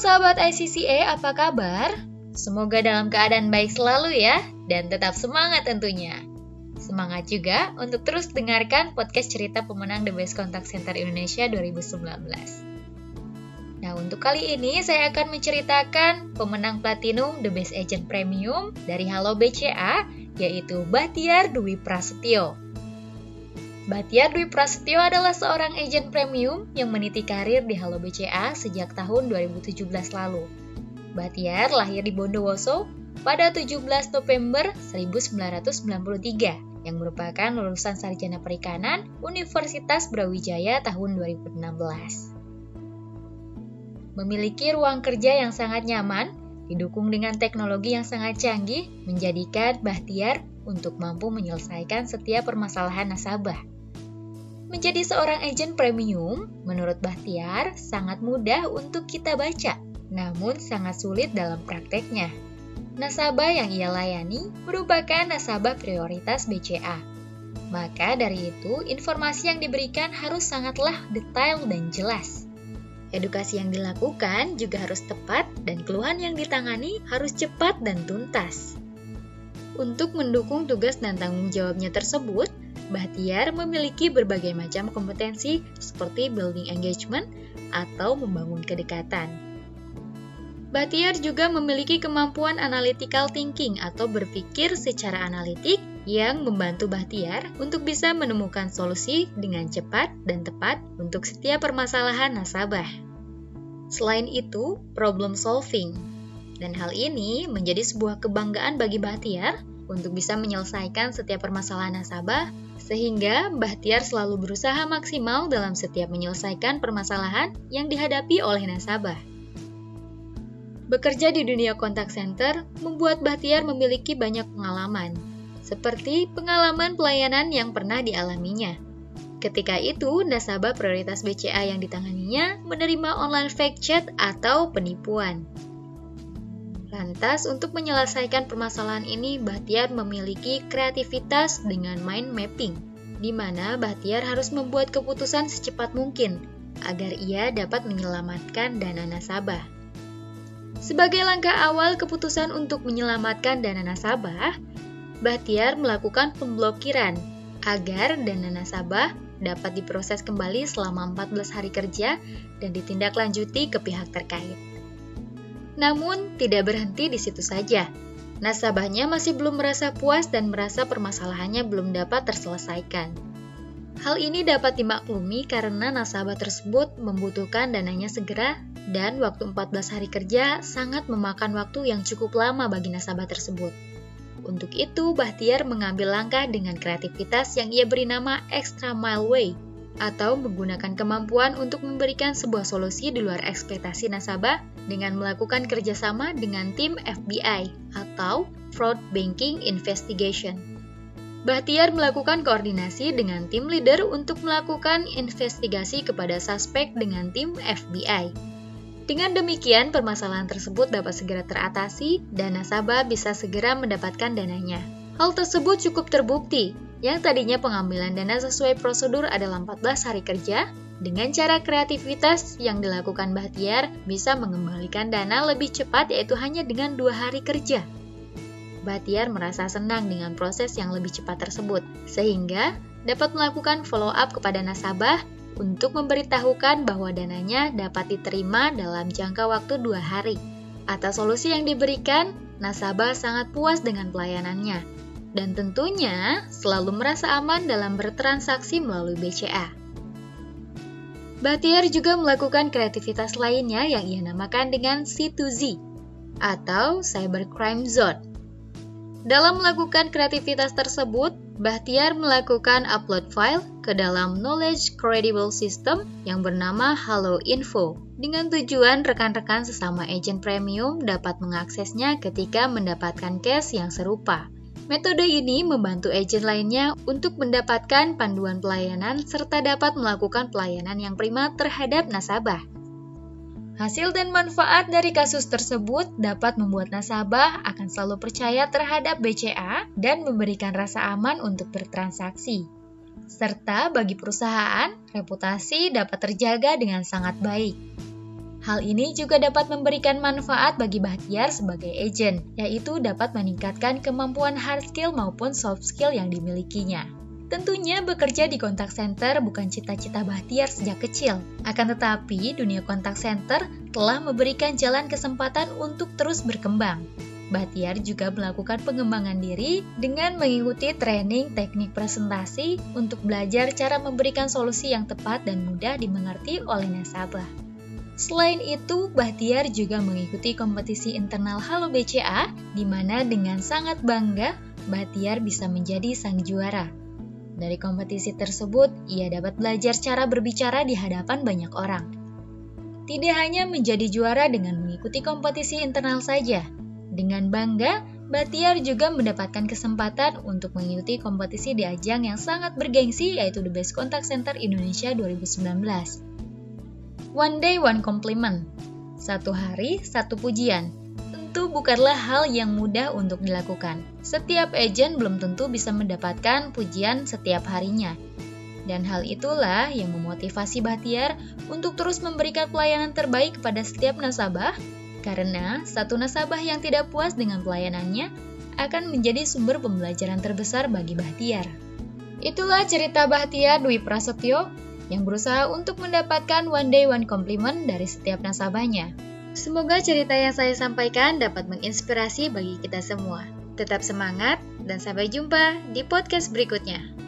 sahabat ICCA, apa kabar? Semoga dalam keadaan baik selalu ya, dan tetap semangat tentunya. Semangat juga untuk terus dengarkan podcast cerita pemenang The Best Contact Center Indonesia 2019. Nah, untuk kali ini saya akan menceritakan pemenang Platinum The Best Agent Premium dari Halo BCA, yaitu Bahtiar Dwi Prasetyo. Batiar Dwi Prasetyo adalah seorang agen premium yang meniti karir di Halo BCA sejak tahun 2017 lalu. Batiar lahir di Bondowoso pada 17 November 1993 yang merupakan lulusan sarjana perikanan Universitas Brawijaya tahun 2016. Memiliki ruang kerja yang sangat nyaman, didukung dengan teknologi yang sangat canggih, menjadikan Bahtiar untuk mampu menyelesaikan setiap permasalahan nasabah. Menjadi seorang agen premium, menurut Bahtiar, sangat mudah untuk kita baca, namun sangat sulit dalam prakteknya. Nasabah yang ia layani merupakan nasabah prioritas BCA. Maka dari itu, informasi yang diberikan harus sangatlah detail dan jelas. Edukasi yang dilakukan juga harus tepat dan keluhan yang ditangani harus cepat dan tuntas. Untuk mendukung tugas dan tanggung jawabnya tersebut, Bahtiar memiliki berbagai macam kompetensi seperti building engagement atau membangun kedekatan. Bahtiar juga memiliki kemampuan analytical thinking atau berpikir secara analitik yang membantu Bahtiar untuk bisa menemukan solusi dengan cepat dan tepat untuk setiap permasalahan nasabah. Selain itu, problem solving. Dan hal ini menjadi sebuah kebanggaan bagi Bahtiar untuk bisa menyelesaikan setiap permasalahan nasabah sehingga Bahtiar selalu berusaha maksimal dalam setiap menyelesaikan permasalahan yang dihadapi oleh nasabah. Bekerja di dunia kontak center membuat Bahtiar memiliki banyak pengalaman, seperti pengalaman pelayanan yang pernah dialaminya. Ketika itu, nasabah prioritas BCA yang ditanganinya menerima online fake chat atau penipuan. Lantas, untuk menyelesaikan permasalahan ini, Bahtiar memiliki kreativitas dengan mind mapping, di mana Bahtiar harus membuat keputusan secepat mungkin agar ia dapat menyelamatkan dana nasabah. Sebagai langkah awal keputusan untuk menyelamatkan dana nasabah, Bahtiar melakukan pemblokiran agar dana nasabah dapat diproses kembali selama 14 hari kerja dan ditindaklanjuti ke pihak terkait. Namun, tidak berhenti di situ saja. Nasabahnya masih belum merasa puas dan merasa permasalahannya belum dapat terselesaikan. Hal ini dapat dimaklumi karena nasabah tersebut membutuhkan dananya segera dan waktu 14 hari kerja sangat memakan waktu yang cukup lama bagi nasabah tersebut. Untuk itu, Bahtiar mengambil langkah dengan kreativitas yang ia beri nama Extra Mile Way atau menggunakan kemampuan untuk memberikan sebuah solusi di luar ekspektasi nasabah dengan melakukan kerjasama dengan tim FBI atau Fraud Banking Investigation. Bahtiar melakukan koordinasi dengan tim leader untuk melakukan investigasi kepada suspek dengan tim FBI. Dengan demikian, permasalahan tersebut dapat segera teratasi dan nasabah bisa segera mendapatkan dananya. Hal tersebut cukup terbukti yang tadinya pengambilan dana sesuai prosedur adalah 14 hari kerja, dengan cara kreativitas yang dilakukan Bahtiar bisa mengembalikan dana lebih cepat yaitu hanya dengan dua hari kerja. Bahtiar merasa senang dengan proses yang lebih cepat tersebut, sehingga dapat melakukan follow up kepada nasabah untuk memberitahukan bahwa dananya dapat diterima dalam jangka waktu dua hari. Atas solusi yang diberikan, nasabah sangat puas dengan pelayanannya dan tentunya selalu merasa aman dalam bertransaksi melalui BCA. Batiar juga melakukan kreativitas lainnya yang ia namakan dengan C2Z atau Cybercrime Zone. Dalam melakukan kreativitas tersebut, Bahtiar melakukan upload file ke dalam Knowledge Credible System yang bernama Halo Info dengan tujuan rekan-rekan sesama agent premium dapat mengaksesnya ketika mendapatkan case yang serupa. Metode ini membantu agen lainnya untuk mendapatkan panduan pelayanan serta dapat melakukan pelayanan yang prima terhadap nasabah. Hasil dan manfaat dari kasus tersebut dapat membuat nasabah akan selalu percaya terhadap BCA dan memberikan rasa aman untuk bertransaksi. Serta bagi perusahaan, reputasi dapat terjaga dengan sangat baik. Hal ini juga dapat memberikan manfaat bagi Bahtiar sebagai agent, yaitu dapat meningkatkan kemampuan hard skill maupun soft skill yang dimilikinya. Tentunya bekerja di kontak center bukan cita-cita Bahtiar sejak kecil. Akan tetapi, dunia kontak center telah memberikan jalan kesempatan untuk terus berkembang. Bahtiar juga melakukan pengembangan diri dengan mengikuti training teknik presentasi untuk belajar cara memberikan solusi yang tepat dan mudah dimengerti oleh nasabah. Selain itu, Bahtiar juga mengikuti kompetisi internal Halo BCA, di mana dengan sangat bangga, Bahtiar bisa menjadi sang juara. Dari kompetisi tersebut, ia dapat belajar cara berbicara di hadapan banyak orang. Tidak hanya menjadi juara dengan mengikuti kompetisi internal saja, dengan bangga, Bahtiar juga mendapatkan kesempatan untuk mengikuti kompetisi di ajang yang sangat bergengsi yaitu The Best Contact Center Indonesia 2019. One day one compliment. Satu hari satu pujian. Tentu bukanlah hal yang mudah untuk dilakukan. Setiap agent belum tentu bisa mendapatkan pujian setiap harinya. Dan hal itulah yang memotivasi Bahtiar untuk terus memberikan pelayanan terbaik kepada setiap nasabah, karena satu nasabah yang tidak puas dengan pelayanannya akan menjadi sumber pembelajaran terbesar bagi Bahtiar. Itulah cerita Bahtiar Dwi Prasetyo yang berusaha untuk mendapatkan one day one compliment dari setiap nasabahnya. Semoga cerita yang saya sampaikan dapat menginspirasi bagi kita semua. Tetap semangat dan sampai jumpa di podcast berikutnya.